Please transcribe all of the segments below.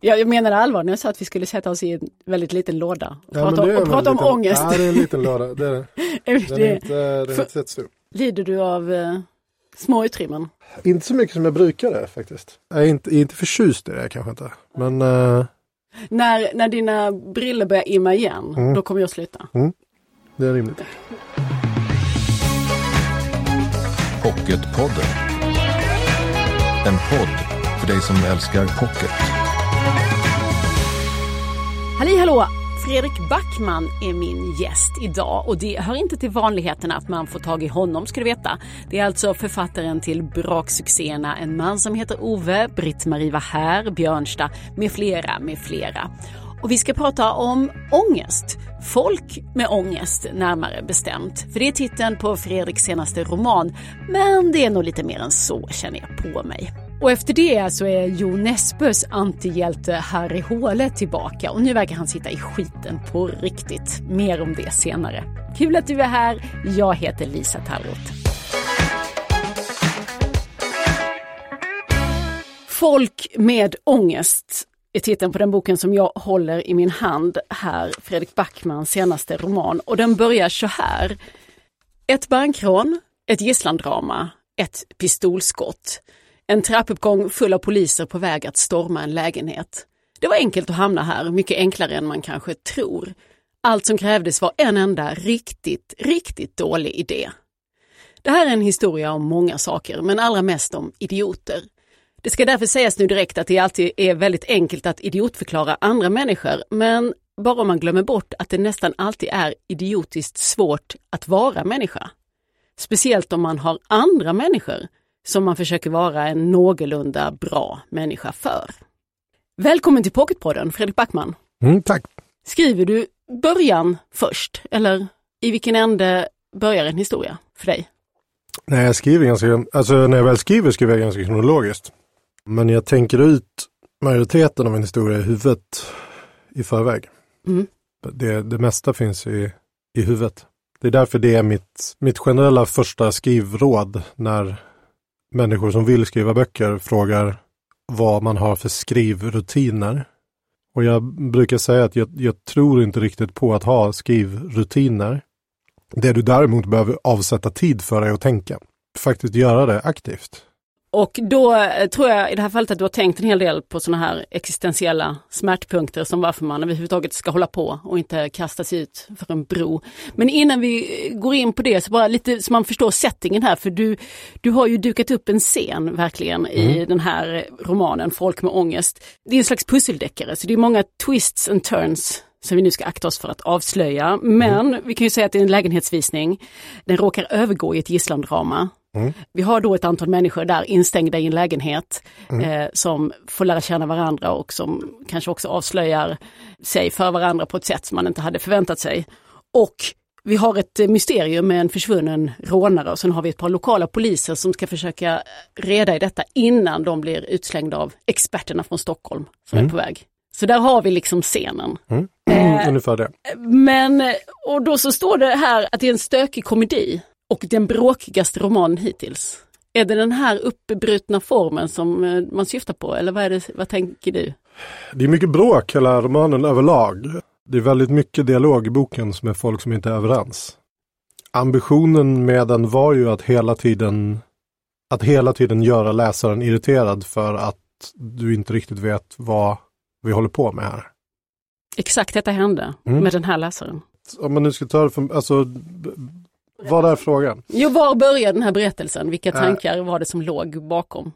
Ja, jag menade allvar när jag sa att vi skulle sätta oss i en väldigt liten låda och Ja, prata, men det är och en prata om liten, ångest. Ja, det är en liten låda. Det är det. Den är inte, den är inte så stor. Lider du av eh, små utrymmen? Inte så mycket som jag brukade faktiskt. Jag är inte, inte förtjust i det kanske inte. Men eh, När, när dina briller börjar imma igen, Mm. då kommer jag sluta. det är rimligt. Pocketpodden. En podd för dig som älskar pocket. Halli hallå! Fredrik Backman är min gäst idag och det hör inte till vanligheterna att man får tag i honom ska du veta. Det är alltså författaren till braksuccéerna En man som heter Ove, Britt-Marie var här, Björnstad med flera, med flera. Och vi ska prata om ångest. Folk med ångest närmare bestämt. För det är titeln på Fredriks senaste roman. Men det är nog lite mer än så känner jag på mig. Och efter det så är Jo Nesbøs antihjälte Harry Håle tillbaka och nu verkar han sitta i skiten på riktigt. Mer om det senare. Kul att du är här. Jag heter Lisa Tallroth. Folk med ångest är titeln på den boken som jag håller i min hand här, Fredrik Backmans senaste roman. Och den börjar så här. Ett bankrån, ett gisslandrama, ett pistolskott. En trappuppgång full av poliser på väg att storma en lägenhet. Det var enkelt att hamna här, mycket enklare än man kanske tror. Allt som krävdes var en enda riktigt, riktigt dålig idé. Det här är en historia om många saker, men allra mest om idioter. Det ska därför sägas nu direkt att det alltid är väldigt enkelt att idiotförklara andra människor, men bara om man glömmer bort att det nästan alltid är idiotiskt svårt att vara människa. Speciellt om man har andra människor som man försöker vara en någorlunda bra människa för. Välkommen till Pocketpodden, Fredrik Backman. Mm, tack. Skriver du början först, eller i vilken ände börjar en historia för dig? Nej, jag skriver ganska, alltså när jag väl skriver skriver jag ganska kronologiskt. Men jag tänker ut majoriteten av en historia i huvudet i förväg. Mm. Det, det mesta finns i, i huvudet. Det är därför det är mitt, mitt generella första skrivråd när människor som vill skriva böcker frågar vad man har för skrivrutiner. Och jag brukar säga att jag, jag tror inte riktigt på att ha skrivrutiner. Det du däremot behöver avsätta tid för är att tänka. Faktiskt göra det aktivt. Och då eh, tror jag i det här fallet att du har tänkt en hel del på sådana här existentiella smärtpunkter som varför man överhuvudtaget ska hålla på och inte kasta sig ut för en bro. Men innan vi går in på det så bara lite så man förstår settingen här för du, du har ju dukat upp en scen verkligen i den här romanen Folk med ångest. Det är en slags pusseldeckare så det är många twists and turns som vi nu ska akta oss för att avslöja. Men vi kan ju säga att det är en lägenhetsvisning. Den råkar övergå i ett gisslandrama. Vi har då ett antal människor där instängda i en lägenhet eh, som får lära känna varandra och som kanske också avslöjar sig för varandra på ett sätt som man inte hade förväntat sig. Och vi har ett eh, mysterium med en försvunnen rånare och sen har vi ett par lokala poliser som ska försöka reda i detta innan de blir utslängda av experterna från Stockholm som är på väg. Så där har vi liksom scenen. Mm. Ungefär det. Men, eh, och då så står det här att det är en stökig komedi och den bråkigaste romanen hittills. Är det den här uppbrutna formen som eh, man syftar på eller vad, är det, vad tänker du? Det är mycket bråk hela romanen överlag. Det är väldigt mycket dialog i boken som är folk som inte är överens. Ambitionen med den var ju att hela tiden att hela tiden göra läsaren irriterad för att du inte riktigt vet vad vi håller på med här. Exakt detta hände Mm. med den här läsaren. Om man nu ska ta det från, alltså, vad är frågan? Jo, var började den här berättelsen? Vilka Äh. tankar var det som låg bakom?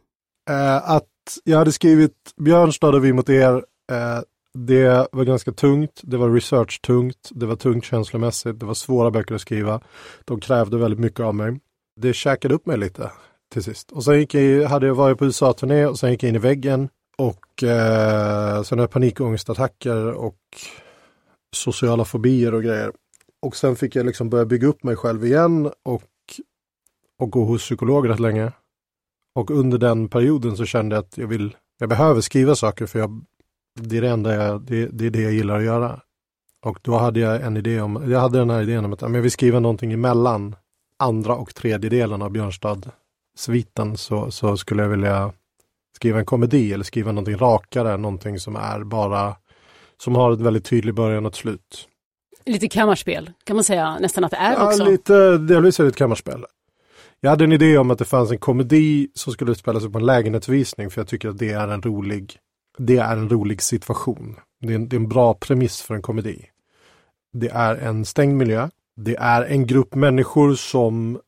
Eh, att jag hade skrivit Björnstad och vi mot er. Eh, det var ganska tungt. Det var research-tungt. Det var tungt känslomässigt. Det var svåra böcker att skriva. De krävde väldigt mycket av mig. Det käkade upp mig lite till sist. Och sen gick jag, hade jag varit på USA-turné och sen gick jag in i väggen. Och eh, sen har jag panikångestattacker och sociala fobier och grejer. Och sen fick jag liksom börja bygga upp mig själv igen och, och gå hos psykolog rätt länge. Och under den perioden så kände jag att jag vill, jag behöver skriva saker för jag, det är det enda jag, det, det är det jag gillar att göra. Och då hade jag en idé om, jag hade den här idén om att om jag vill skriva någonting emellan andra och tredje delen av Björnstad-sviten så, så skulle jag vilja skriva en komedi eller skriva någonting rakare, någonting som är bara, som har ett väldigt tydlig början och ett slut. Lite kammarspel kan man säga nästan att det är Ja, också. lite, delvis är det ett kammarspel. Jag hade en idé om att det fanns en komedi som skulle utspela sig på en lägenhetsvisning för jag tycker att det är en rolig, det är en rolig situation. Det är en, det är en bra premiss för en komedi. Det är en stängd miljö. Det är en grupp människor som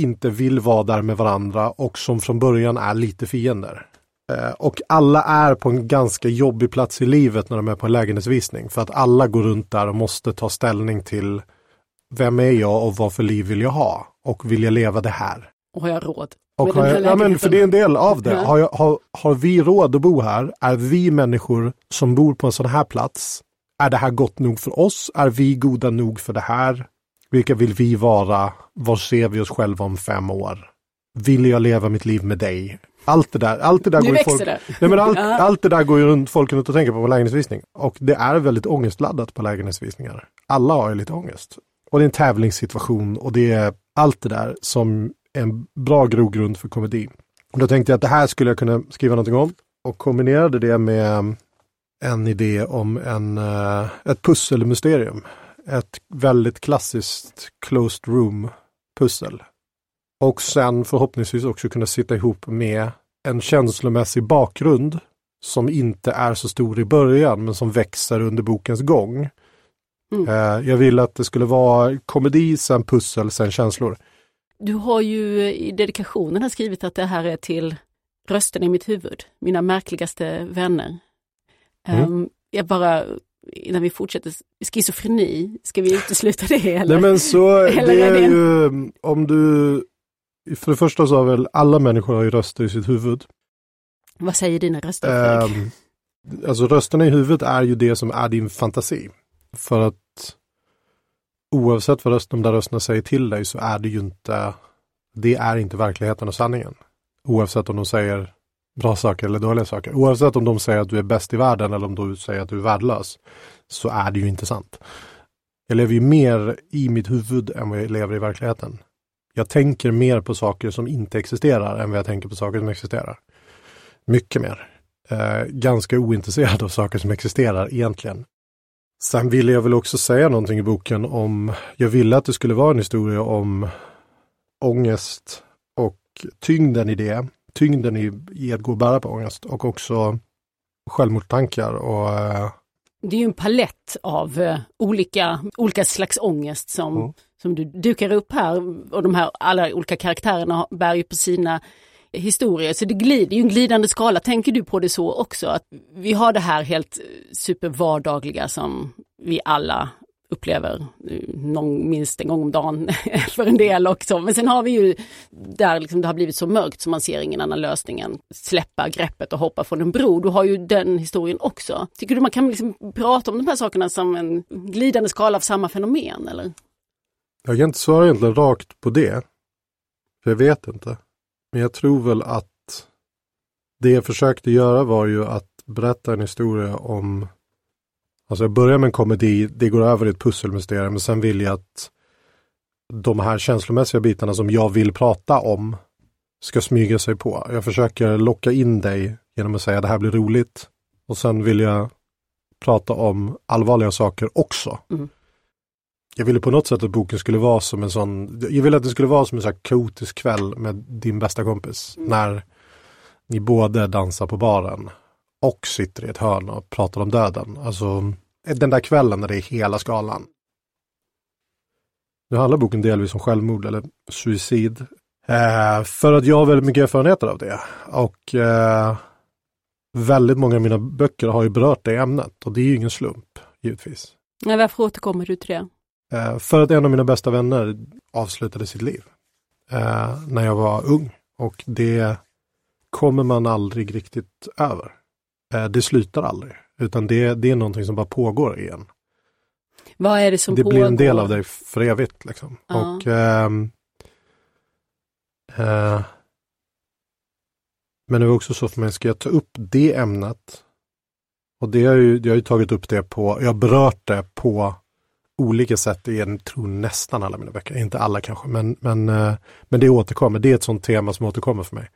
inte vill vara där med varandra och som från början är lite fiender. Eh, Och alla är på en ganska jobbig plats i livet när de är på en lägenhetsvisning. För att alla går runt där och måste ta ställning till vem är jag och vad för liv vill jag ha? Och vill jag leva det här? Och har jag råd? Och har jag, ja, men för det är en del av det. Har, jag, har, har vi råd att bo här? Är vi människor som bor på en sån här plats? Är det här gott nog för oss? Är vi goda nog för det här? Vilka vill vi vara? Var ser vi oss själva om fem år? Vill jag leva mitt liv med dig? Allt det där, allt det där Nu går folk, det. Nej, men allt, allt det där går ju runt, folk runt och tänker på på lägenhetsvisning. Och det är väldigt ångestladdat på lägenhetsvisningar. Alla har ju lite ångest. Och det är en tävlingssituation och det är allt det där som är en bra grogrund för komedi. Och då tänkte jag att det här skulle jag kunna skriva någonting om och kombinerade det med en idé om en, eh, ett pusselmysterium. Ett väldigt klassiskt closed room pussel. Och sen förhoppningsvis också kunna sitta ihop med en känslomässig bakgrund som inte är så stor i början men som växer under bokens gång. Mm. Eh, Jag vill att det skulle vara komedi, sen pussel, sen känslor. Du har ju i dedikationen här skrivit att det här är till rösten i mitt huvud, mina märkligaste vänner. Mm. Ehm, jag bara, innan vi fortsätter, schizofreni, ska vi utesluta det? Eller? Nej men så, Eller det är är det en- ju, om du, för det första så har väl alla människor har ju röster i sitt huvud. Vad säger dina röster? Um, alltså rösterna i huvudet är ju det som är din fantasi. För att oavsett vad röst, de där rösterna säger till dig så är det ju inte, det är inte verkligheten och sanningen. Oavsett om de säger bra saker eller dåliga saker. Oavsett om de säger att du är bäst i världen eller om de säger att du är värdelös. Så är det ju inte sant. Jag lever ju mer i mitt huvud än vad jag lever i verkligheten. Jag tänker mer på saker som inte existerar än vad jag tänker på saker som existerar. Mycket mer. Eh, ganska ointresserad av saker som existerar egentligen. Sen ville jag väl också säga någonting i boken om, jag ville att det skulle vara en historia om ångest och tyngden i det. Tyngden i, i att gå och bära på ångest och också självmordstankar och eh, Det är ju en palett av eh, olika, olika slags ångest som, Mm som du dukar upp här och de här alla olika karaktärerna bär ju på sina historier. Så det, glider, det är ju en glidande skala. Tänker du på det så också? Att vi har det här helt supervardagliga som vi alla upplever någon, minst en gång om dagen för en del också. Men sen har vi ju där liksom det har blivit så mörkt så man ser ingen annan lösning än släppa greppet och hoppa från en bro. Du har ju den historien också. Tycker du man kan liksom prata om de här sakerna som en glidande skala av samma fenomen? Eller? Jag kan inte svara egentligen rakt på det. För jag vet inte. Men jag tror väl att det jag försökte göra var ju att berätta en historia om Alltså jag börjar med en komedi, det går över i ett pusselmysterium, men sen vill jag att de här känslomässiga bitarna som jag vill prata om ska smyga sig på. Jag försöker locka in dig genom att säga det här blir roligt. Och sen vill jag prata om allvarliga saker också. Mm. Jag ville på något sätt att boken skulle vara som en sån, jag ville att det skulle vara som en sån här kaotisk kväll med din bästa kompis. När ni både dansar på baren och sitter i ett hörn och pratar om döden. Alltså den där kvällen när det är hela skalan. Nu handlar boken delvis om självmord eller suicid. Eh, för att jag har väldigt mycket erfarenheter av det. Och eh, väldigt många av mina böcker har ju berört det ämnet. Och det är ju ingen slump, givetvis. Nej, varför återkommer du till det? Eh, för att en av mina bästa vänner avslutade sitt liv. Eh, när jag var ung. Och det kommer man aldrig riktigt över. Eh, det slutar aldrig. Utan det, det är någonting som bara pågår igen. Vad är det som det pågår? blir en del av dig för evigt. Liksom. Ja. Och, eh, men det var också så för mig, ska jag ta upp det ämnet? Och det har ju, jag har ju tagit upp det på, jag har berört det på olika sätt i en, tror nästan alla mina böcker, inte alla kanske, men, men, eh, men det återkommer, det är ett sånt tema som återkommer för mig.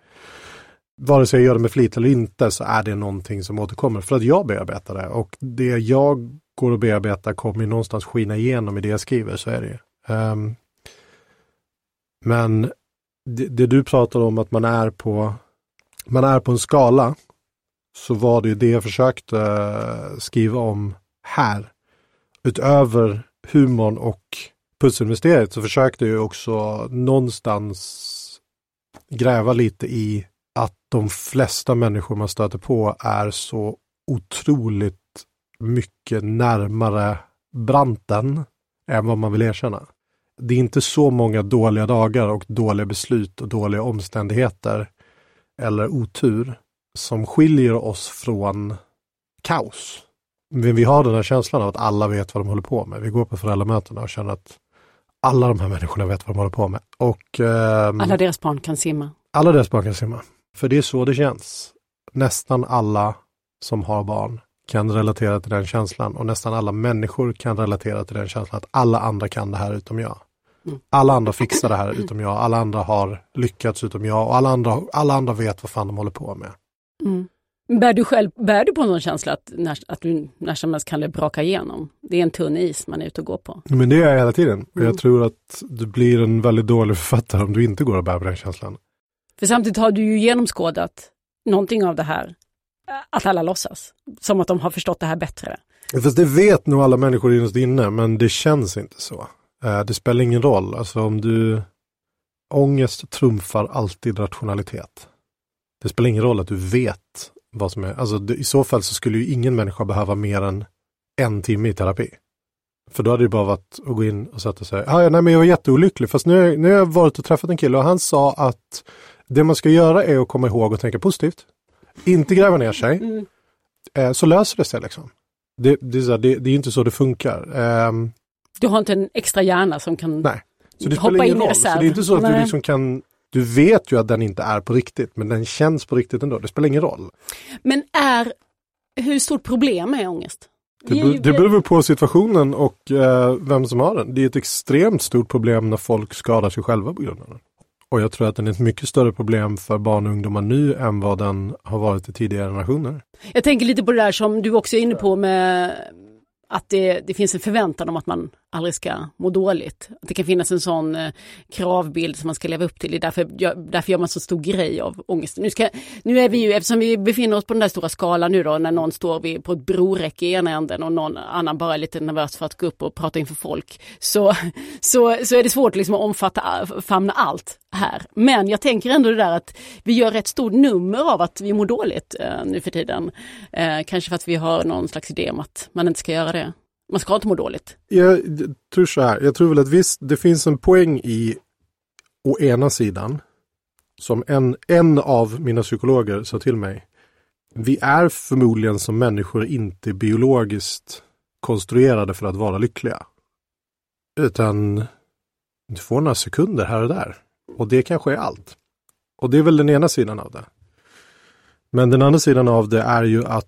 vare sig jag gör det med flit eller inte så är det någonting som återkommer för att jag bearbetar det och det jag går och bearbetar kommer någonstans skina igenom i det jag skriver, så är det um, Men det, det, du pratar om att man är på man är på en skala så var det ju det jag försökte eh, skriva om här. Utöver humorn och pusselmysteriet så försökte jag också någonstans gräva lite i att de flesta människor man stöter på är så otroligt mycket närmare branten än vad man vill erkänna. Det är inte så många dåliga dagar och dåliga beslut och dåliga omständigheter eller otur som skiljer oss från kaos. Men vi har den här känslan av att alla vet vad de håller på med. Vi går på föräldramötena och känner att alla de här människorna vet vad de håller på med. Och, eh, alla deras barn kan simma. Alla deras barn kan simma. För det är så det känns. Nästan alla som har barn kan relatera till den känslan och nästan alla människor kan relatera till den känslan att alla andra kan det här utom jag. Mm. Alla andra fixar det här utom jag, alla andra har lyckats utom jag och alla andra, alla andra vet vad fan de håller på med. Mm. Bär du själv bär du på någon känsla att, när, att du när som helst kan det braka igenom? Det är en tunn is man är ute och går på. Men det är jag hela tiden. Mm. Jag tror att du blir en väldigt dålig författare om du inte går och bär på den känslan. För samtidigt har du ju genomskådat någonting av det här, att alla låtsas. Som att de har förstått det här bättre. Fast det vet nog alla människor innerst inne, men det känns inte så. Eh, det spelar ingen roll, alltså om du... Ångest trumfar alltid rationalitet. Det spelar ingen roll att du vet vad som är, alltså i så fall så skulle ju ingen människa behöva mer än en timme i terapi. För då hade det bara varit att gå in och sätta sig, ah, ja, nej men jag var jätteolycklig, fast nu, nu har jag varit och träffat en kille och han sa att det man ska göra är att komma ihåg och tänka positivt. Inte gräva ner sig. Mm. Eh, så löser det sig liksom. Det, det, är, så, det, det är inte så det funkar. Eh, du har inte en extra hjärna som kan nej. Så det hoppa in i reserv. Så det är inte så att nej. du liksom kan du vet ju att den inte är på riktigt, men den känns på riktigt ändå. Det spelar ingen roll. Men är, hur stort problem är ångest? Det, det beror på situationen och eh, vem som har den. Det är ett extremt stort problem när folk skadar sig själva på grund av den. Och jag tror att den är ett mycket större problem för barn och ungdomar nu än vad den har varit i tidigare generationer. Jag tänker lite på det där som du också är inne på med att det, det, finns en förväntan om att man aldrig ska må dåligt. Att det kan finnas en sån eh, kravbild som man ska leva upp till. Det är därför, därför gör man så stor grej av ångesten. Nu, ska, nu är vi ju, eftersom vi befinner oss på den där stora skalan nu då, när någon står vid, på ett broräcke i ena änden och någon annan bara är lite nervös för att gå upp och prata inför folk. Så, så, så är det svårt liksom att omfatta, famna allt här. Men jag tänker ändå det där att vi gör ett stort nummer av att vi mår dåligt eh, nu för tiden. Eh, kanske för att vi har någon slags idé om att man inte ska göra det. Man ska inte må dåligt. Jag tror så här, jag tror väl att visst, det finns en poäng i å ena sidan, som en, en av mina psykologer sa till mig, vi är förmodligen som människor inte biologiskt konstruerade för att vara lyckliga. Utan du får några sekunder här och där. Och det kanske är allt. Och det är väl den ena sidan av det. Men den andra sidan av det är ju att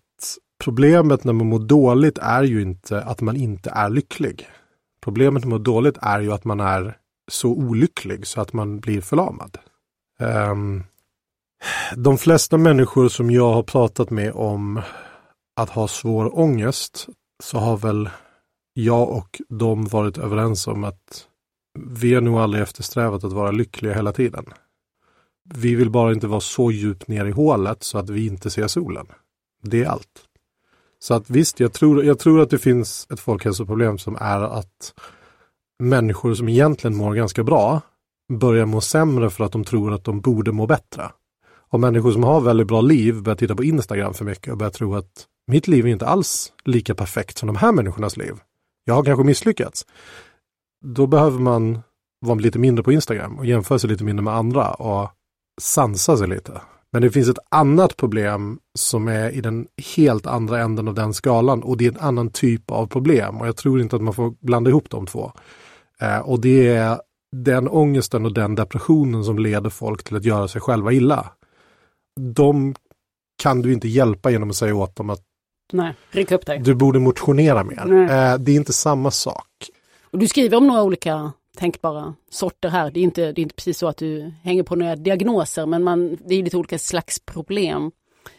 problemet när man mår dåligt är ju inte att man inte är lycklig. Problemet med att må dåligt är ju att man är så olycklig så att man blir förlamad. Um, de flesta människor som jag har pratat med om att ha svår ångest så har väl jag och de varit överens om att vi har nog aldrig eftersträvat att vara lyckliga hela tiden. Vi vill bara inte vara så djupt ner i hålet så att vi inte ser solen. Det är allt. Så att visst, jag tror, jag tror att det finns ett folkhälsoproblem som är att människor som egentligen mår ganska bra börjar må sämre för att de tror att de borde må bättre. Och människor som har väldigt bra liv börjar titta på Instagram för mycket och börjar tro att mitt liv är inte alls lika perfekt som de här människornas liv. Jag har kanske misslyckats. Då behöver man vara lite mindre på Instagram och jämföra sig lite mindre med andra och sansa sig lite. Men det finns ett annat problem som är i den helt andra änden av den skalan och det är en annan typ av problem och jag tror inte att man får blanda ihop de två. Eh, och det är den ångesten och den depressionen som leder folk till att göra sig själva illa. De kan du inte hjälpa genom att säga åt dem att Nej, upp dig. du borde motionera mer. Eh, det är inte samma sak. Och du skriver om några olika tänkbara sorter här. Det är, inte, det är inte precis så att du hänger på några diagnoser men man, det är lite olika slags problem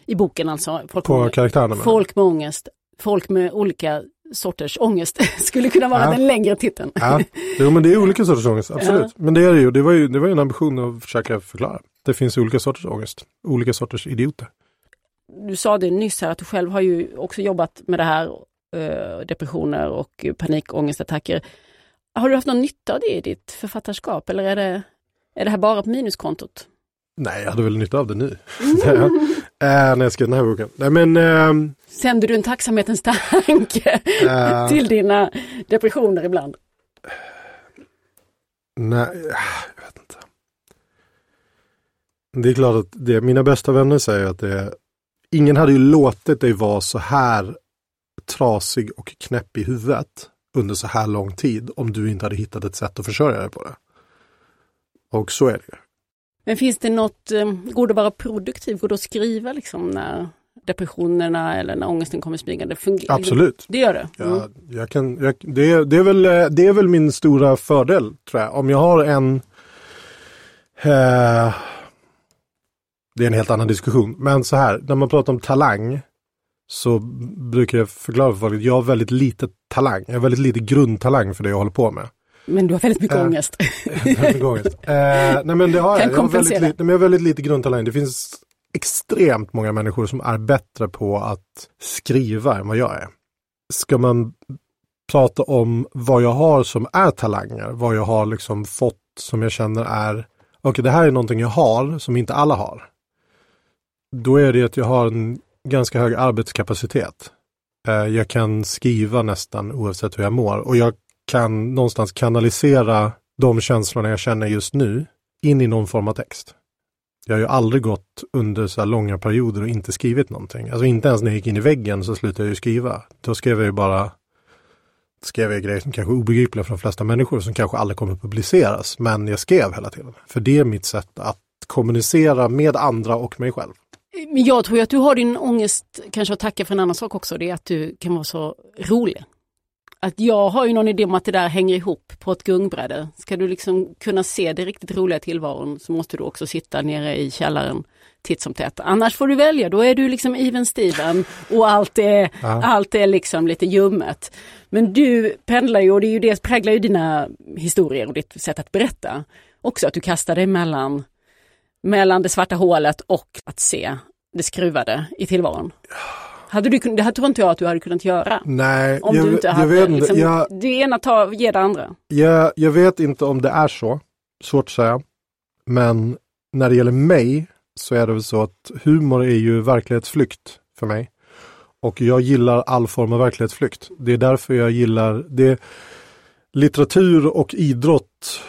i boken alltså. Folk på med, karaktärerna? Folk med ångest, folk med olika sorters ångest skulle kunna vara ja. den längre titeln. Ja, jo, men det är olika sorters ångest, absolut. Ja. Men det är det ju, det var ju, det var ju en ambition att försöka förklara. Det finns olika sorters ångest, olika sorters idioter. Du sa det nyss här att du själv har ju också jobbat med det här, eh, depressioner och panikångestattacker. Har du haft någon nytta av det i ditt författarskap eller är det, är det här bara på minuskontot? Nej, jag hade väl nytta av det nu. Äh, när jag skrev den här boken. Nej, men, äh, Sänder du en tacksamhetens tanke äh, till dina depressioner ibland? Nej, jag vet inte. Det är klart att det, mina bästa vänner säger att det ingen hade ju låtit dig vara så här trasig och knäpp i huvudet under så här lång tid om du inte hade hittat ett sätt att försörja dig på det. Och så är det ju. Men finns det något, eh, går det att vara produktiv, går det att skriva liksom när depressionerna eller när ångesten kommer smygande? Absolut. Det gör det? Mm. Ja, jag kan, jag, det, det, är väl, eh, det är väl min stora fördel tror jag. Om jag har en eh, det är en helt annan diskussion. Men så här, när man pratar om talang så brukar jag förklara för folk att jag har väldigt lite talang. Jag har väldigt lite grundtalang för det jag håller på med. Men du har väldigt mycket äh, ångest. väldigt ångest. Äh, nej men det har jag. Jag har, väldigt lite, men jag har väldigt lite grundtalang. Det finns extremt många människor som är bättre på att skriva än vad jag är. Ska man prata om vad jag har som är talanger, vad jag har liksom fått som jag känner är, okej okay, det här är någonting jag har som inte alla har. Då är det att jag har en ganska hög arbetskapacitet. Eh, jag kan skriva nästan oavsett hur jag mår och jag kan någonstans kanalisera de känslorna jag känner just nu in i någon form av text. Jag har ju aldrig gått under så här långa perioder och inte skrivit någonting. Alltså inte ens när jag gick in i väggen så slutade jag ju skriva. Då skrev jag ju bara skrev jag grejer som kanske är obegripliga för de flesta människor som kanske aldrig kommer publiceras. Men jag skrev hela tiden. För det är mitt sätt att kommunicera med andra och mig själv. Men jag tror att du har din ångest kanske att tacka för en annan sak också. Det är att du kan vara så rolig. Att jag har ju någon idé om att det där hänger ihop på ett gungbräde. Ska du liksom kunna se det riktigt roliga tillvaron så måste du också sitta nere i källaren titt som tätt. Annars får du välja, då är du liksom even Steven och allt är, ja. allt är liksom lite ljummet. Men du pendlar ju och det är ju det präglar ju dina historier och ditt sätt att berätta. Också att du kastar dig mellan mellan det svarta hålet och att se det skruvade i tillvaron? Hade du, det här tror inte jag att du hade kunnat göra. Nej, om jag, du inte hade, vet inte. Liksom, jag, det ena tar, ger det andra. Jag, jag vet inte om det är så. Svårt att säga. Men när det gäller mig så är det väl så att humor är ju verklighetsflykt för mig. Och jag gillar all form av verklighetsflykt. Det är därför jag gillar det. Litteratur och idrott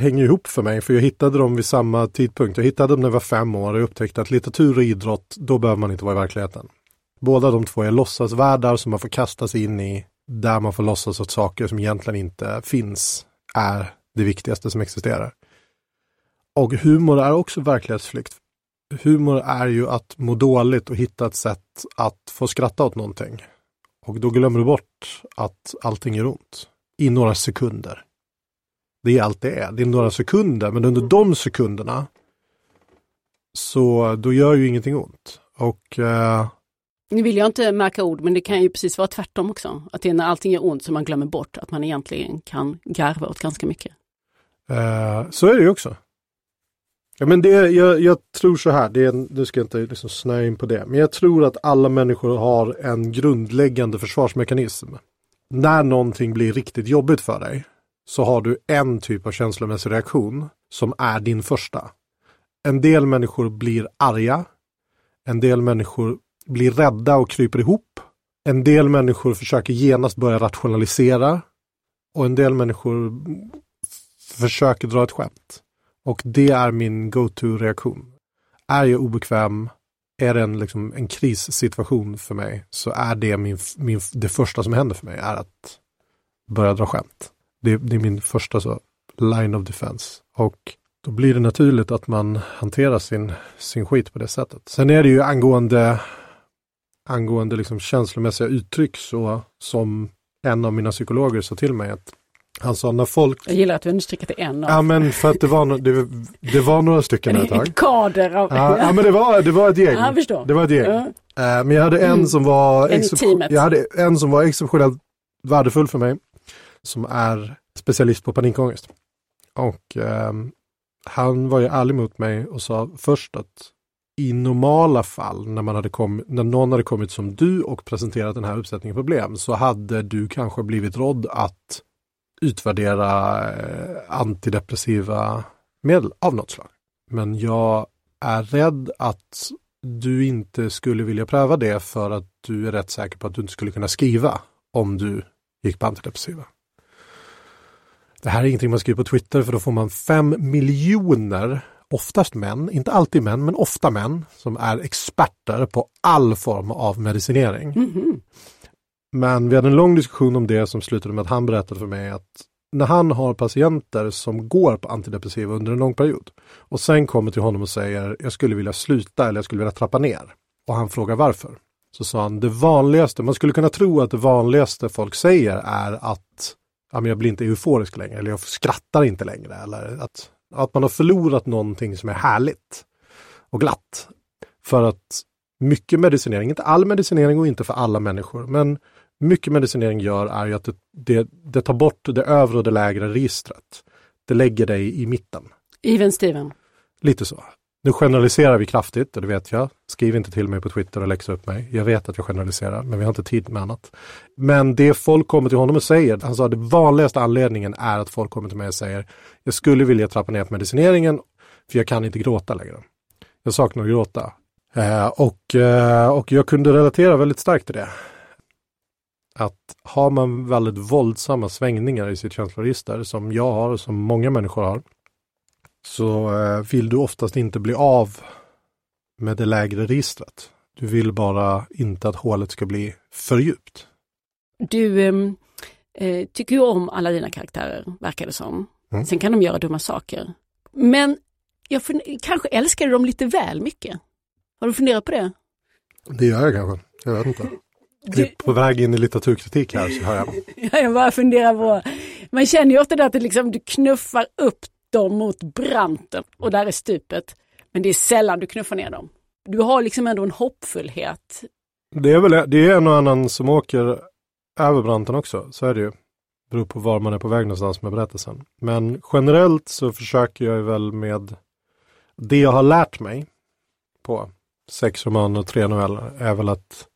hänger ihop för mig, för jag hittade dem vid samma tidpunkt. Jag hittade dem när jag var fem år och upptäckte att litteratur och idrott, då behöver man inte vara i verkligheten. Båda de två är låtsasvärldar som man får kasta sig in i, där man får låtsas att saker som egentligen inte finns är det viktigaste som existerar. Och humor är också verklighetsflykt. Humor är ju att må dåligt och hitta ett sätt att få skratta åt någonting. Och då glömmer du bort att allting gör ont. I några sekunder. Det är allt det är. Det är några sekunder, men under de sekunderna så då gör ju ingenting ont. Och eh, nu vill jag inte märka ord, men det kan ju precis vara tvärtom också. Att det är när allting gör ont som man glömmer bort att man egentligen kan garva åt ganska mycket. Eh, så är det ju också. Ja, men det, jag, jag tror så här, det är, nu ska jag inte liksom snöa in på det, men jag tror att alla människor har en grundläggande försvarsmekanism. När någonting blir riktigt jobbigt för dig, så har du en typ av känslomässig reaktion som är din första. En del människor blir arga. En del människor blir rädda och kryper ihop. En del människor försöker genast börja rationalisera. Och en del människor försöker dra ett skämt. Och det är min go-to-reaktion. Är jag obekväm, är det en, liksom, en krissituation för mig, så är det min, min, det första som händer för mig, är att börja dra skämt. Det, det, är min första så, line of defense. Och då blir det naturligt att man hanterar sin, sin skit på det sättet. Sen är det ju angående, angående liksom känslomässiga uttryck så som en av mina psykologer sa till mig att Han sa när folk, Jag gillar att du understryker att det är en av ja men för att det var, no- det, det var några stycken ett tag. en kader av... Ja, ja men det var, det var ett gäng. Ja, förstår. Det var ett gäng. Ja. Eh, Men jag hade en som var En i excep- teamet. jag hade en som var exceptionellt värdefull för mig. Som är specialist på panikångest. Och eh, han var ju ärlig mot mig och sa först att i normala fall när, man hade kommit, när någon hade kommit som du och presenterat den här uppsättningen problem så hade du kanske blivit rådd att utvärdera eh, antidepressiva medel av något slag. Men jag är rädd att du inte skulle vilja pröva det för att du är rätt säker på att du inte skulle kunna skriva om du gick på antidepressiva. Det här är ingenting man skriver på Twitter för då får man fem miljoner, oftast män, inte alltid män, men ofta män, som är experter på all form av medicinering. Mhm. Men vi hade en lång diskussion om det som slutade med att han berättade för mig att när han har patienter som går på antidepressiva under en lång period och sen kommer till honom och säger jag skulle vilja sluta eller jag skulle vilja trappa ner och han frågar varför. Så sa han det vanligaste, man skulle kunna tro att det vanligaste folk säger är att ja, men jag blir inte euforisk längre eller jag skrattar inte längre eller att, att man har förlorat någonting som är härligt och glatt. För att mycket medicinering, inte all medicinering och inte för alla människor, men mycket medicinering gör är ju att det, det, det tar bort det övre och det lägre registret. Det lägger dig i mitten. Even Steven. Lite så. Nu generaliserar vi kraftigt och det vet jag. Skriv inte till mig på Twitter och läxa upp mig. Jag vet att jag generaliserar men vi har inte tid med annat. Men det folk kommer till honom och säger, han sa det vanligaste anledningen är att folk kommer till mig och säger jag skulle vilja trappa ner på medicineringen för jag kan inte gråta längre. Jag saknar att gråta. Eh, och, eh, och jag kunde relatera väldigt starkt till det. Att har man väldigt våldsamma svängningar i sitt känsloregister som jag har och som många människor har så eh, vill du oftast inte bli av med det lägre registret. Du vill bara inte att hålet ska bli för djupt. Du ehm, eh, tycker ju om alla dina karaktärer, verkar det som. Mm. Sen kan de göra dumma saker. Men jag kanske älskar du dem lite väl mycket. Har du funderat på det? Det gör jag kanske. Jag vet inte. Är på väg in i litteraturkritik här så hör jag. Jag bara funderar på, man känner ju ofta det att det liksom, du knuffar upp dem mot branten och där är stupet. Men det är sällan du knuffar ner dem. Du har liksom ändå en hoppfullhet. Det är väl det är en och annan som åker över branten också. Så är det ju. Beror på var man är på väg någonstans med berättelsen. Men generellt så försöker jag väl med det jag har lärt mig på sex romaner och tre noveller är väl att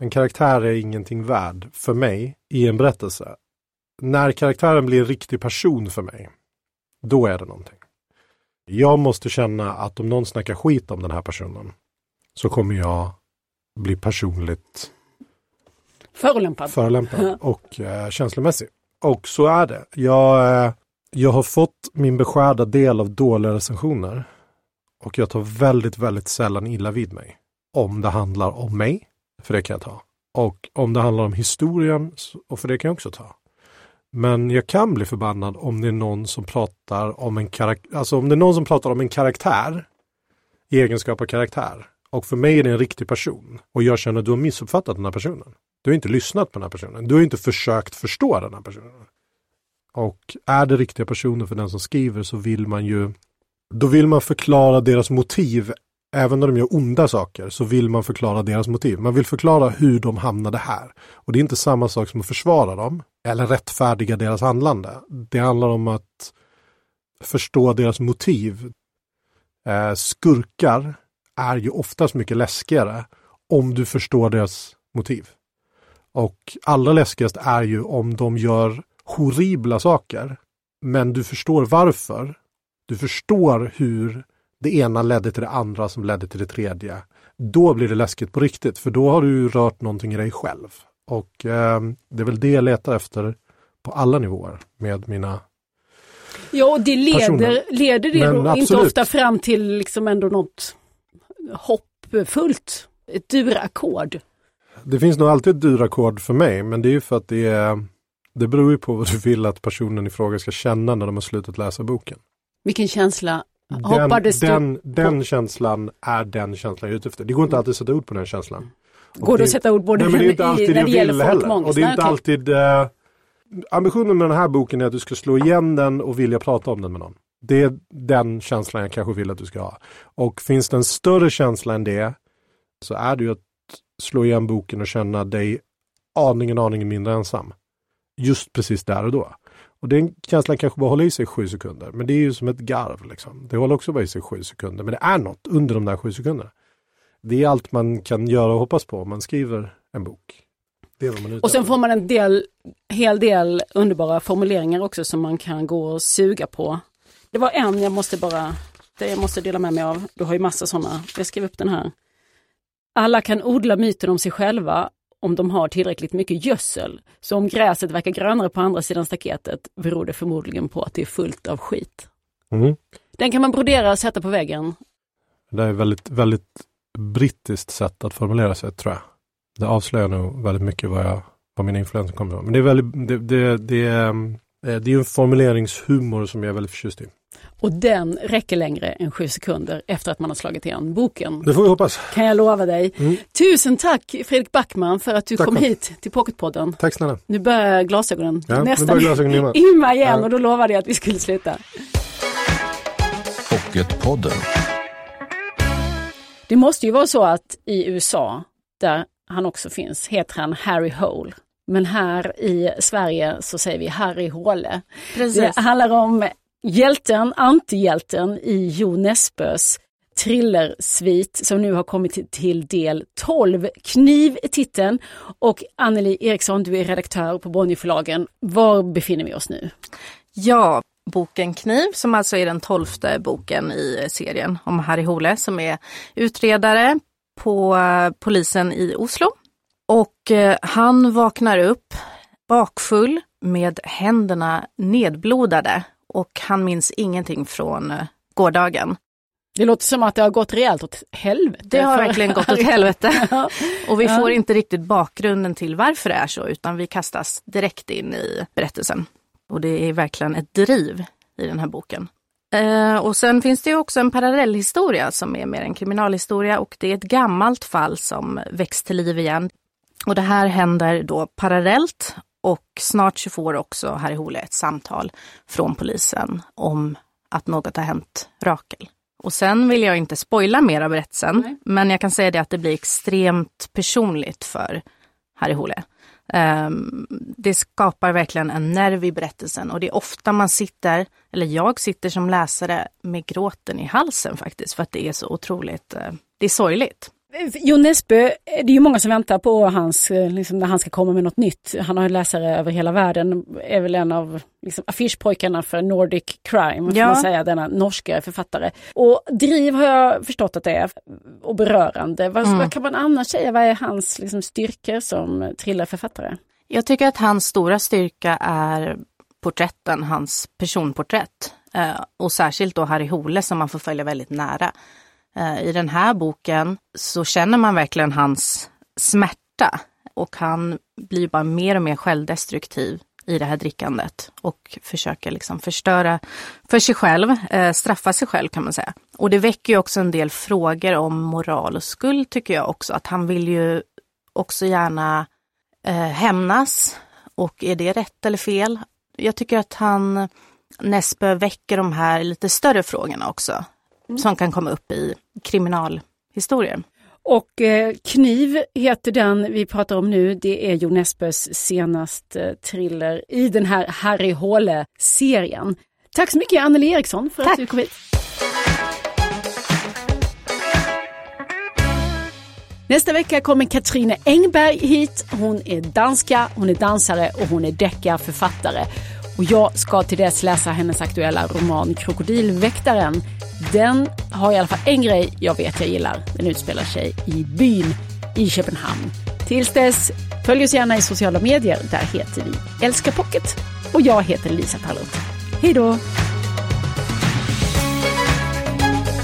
en karaktär är ingenting värd för mig i en berättelse. När karaktären blir en riktig person för mig, då är det någonting. Jag måste känna att om någon snackar skit om den här personen så kommer jag bli personligt Förolämpad. förolämpad och eh, känslomässig. Och så är det. Jag, eh, jag har fått min beskärda del av dåliga recensioner. Och jag tar väldigt, väldigt sällan illa vid mig. Om det handlar om mig, för det kan jag ta. Och om det handlar om historien, och för det kan jag också ta. Men jag kan bli förbannad om det är någon som pratar om en karaktär, alltså om det är någon som pratar om en karaktär i egenskap av karaktär. Och för mig är det en riktig person. Och jag känner att du har missuppfattat den här personen. Du har inte lyssnat på den här personen. Du har inte försökt förstå den här personen. Och är det riktiga personer för den som skriver så vill man ju då vill man förklara deras motiv. Även när de gör onda saker så vill man förklara deras motiv. Man vill förklara hur de hamnade här. Och det är inte samma sak som att försvara dem eller rättfärdiga deras handlande. Det handlar om att förstå deras motiv. Eh, skurkar är ju oftast mycket läskigare om du förstår deras motiv. Och allra läskigast är ju om de gör horribla saker. Men du förstår varför. Du förstår hur det ena ledde till det andra som ledde till det tredje. Då blir det läskigt på riktigt för då har du rört någonting i dig själv. Och eh, det är väl det jag letar efter på alla nivåer med mina Ja, och det leder, leder det Men då inte ofta fram till liksom ändå något hoppfullt? Ett durackord? Det finns nog alltid ett dyrackord för mig, men det är ju för att det är det beror ju på vad du vill att personen i fråga ska känna när de har slutat läsa boken. Vilken känsla Den, du? den, den känslan är den känslan jag är ute efter. Det går inte alltid att sätta ord på den känslan. Och Går det det- att sätta ord både Nej, men det är inte i- alltid när jag det gäller vill heller. Och folkmångest? det är Nej, inte alltid eh, ambitionen med den här boken är att du ska slå igen den och vilja prata om den med någon. Det är den känslan jag kanske vill att du ska ha. Och finns det en större känsla än det så är det ju att slå igen boken och känna dig aningen, aningen mindre ensam. Just precis där och då. Och den känslan kanske bara håller i sig sju sekunder. Men det är ju som ett garv. Liksom. Det håller också bara i sig sju sekunder. Men det är något under de där sju sekunderna. Det är allt man kan göra och hoppas på om man skriver en bok. och sen får man en del, hel del underbara formuleringar också som man kan gå och suga på. Det var en jag måste bara, det jag måste dela med mig av. Du har ju massa sådana. Jag skrev upp den här. Alla kan odla myten om sig själva om de har tillräckligt mycket gödsel. Så om gräset verkar grönare på andra sidan staketet beror det förmodligen på att det är fullt av skit. Mm. Den kan man brodera och sätta på väggen. Det är väldigt, väldigt brittiskt sätt att formulera sig tror jag. Det avslöjar nog väldigt mycket vad, jag, vad min influens kommer ifrån. Men det är, väldigt, det, det, det, är, eh, det är en formuleringshumor som jag är väldigt förtjust i. Och den räcker längre än sju sekunder efter att man har slagit igen boken. Det får vi hoppas. Kan jag lova dig. Mm. Tusen tack Fredrik Backman för att du tack kom hit till Pocketpodden. Tack snälla. Nu börjar glasögonen ja, nästan glasögonen imma igen ja. och då lovade jag att vi skulle sluta. Pocketpodden. Det måste ju vara så att i USA, där han också finns, heter han Harry Hole. Men här i Sverige så säger vi Harry Håle. Precis. Det handlar om hjälten, antihjälten i Jo Nesbøs thrillersvit som nu har kommit till del 12. Kniv är titeln och Anneli Eriksson, du är redaktör på Bonnierförlagen. Var befinner vi oss nu? Ja, boken Kniv som alltså är den tolfte boken i serien om Harry Hole som är utredare på eh, polisen i Oslo. Och eh, han vaknar upp bakfull med händerna nedblodade och han minns ingenting från eh, gårdagen. Det låter som att det har gått rejält åt helvete. Det har verkligen gått åt helvete. och vi får inte riktigt bakgrunden till varför det är så utan vi kastas direkt in i berättelsen. Och det är verkligen ett driv i den här boken. Eh, och sen finns det också en parallellhistoria som är mer en kriminalhistoria och det är ett gammalt fall som väcks till liv igen. Och det här händer då parallellt och snart så får också Harry Hole ett samtal från polisen om att något har hänt Rakel. Och sen vill jag inte spoila mer av berättelsen, Nej. men jag kan säga det att det blir extremt personligt för Harry Hole. Um, det skapar verkligen en nerv i berättelsen och det är ofta man sitter, eller jag sitter som läsare med gråten i halsen faktiskt, för att det är så otroligt, uh, det är sorgligt. Jon Nesbø, det är ju många som väntar på hans, eh, liksom, när han ska komma med något nytt. Han har läsare över hela världen, är väl en av liksom, affischpojkarna för Nordic Crime, ja. man säga, denna norska författare. Och driv har jag förstått att det är, och berörande. Vad, mm. vad kan man annars säga, vad är hans liksom, styrkor som thrillerförfattare? Jag tycker att hans stora styrka är porträtten, hans personporträtt. Eh, och särskilt då Harry Hole som man får följa väldigt nära. Eh, I den här boken så känner man verkligen hans smärta och han blir bara mer och mer självdestruktiv i det här drickandet och försöker liksom förstöra för sig själv, eh, straffa sig själv kan man säga. Och det väcker ju också en del frågor om moral och skuld tycker jag också, att han vill ju också gärna eh, hämnas och är det rätt eller fel? Jag tycker att han, Nesbø väcker de här lite större frågorna också mm. som kan komma upp i kriminalhistorier. Och eh, Kniv heter den vi pratar om nu. Det är Jo Nesbøs senaste eh, thriller i den här Harry Håle-serien. Tack så mycket Anneli Eriksson för Tack. att du kom hit. Nästa vecka kommer Katrine Engberg hit. Hon är danska, hon är dansare och hon är deckarförfattare. Och jag ska till dess läsa hennes aktuella roman Krokodilväktaren den har i alla fall en grej jag vet jag gillar. Den utspelar sig i byn i Köpenhamn. Tills dess, följ oss gärna i sociala medier. Där heter vi Älska Pocket. Och jag heter Lisa Tallroth. Hej då!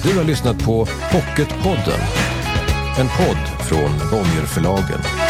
Du har lyssnat på Pocketpodden. En podd från Bonnierförlagen.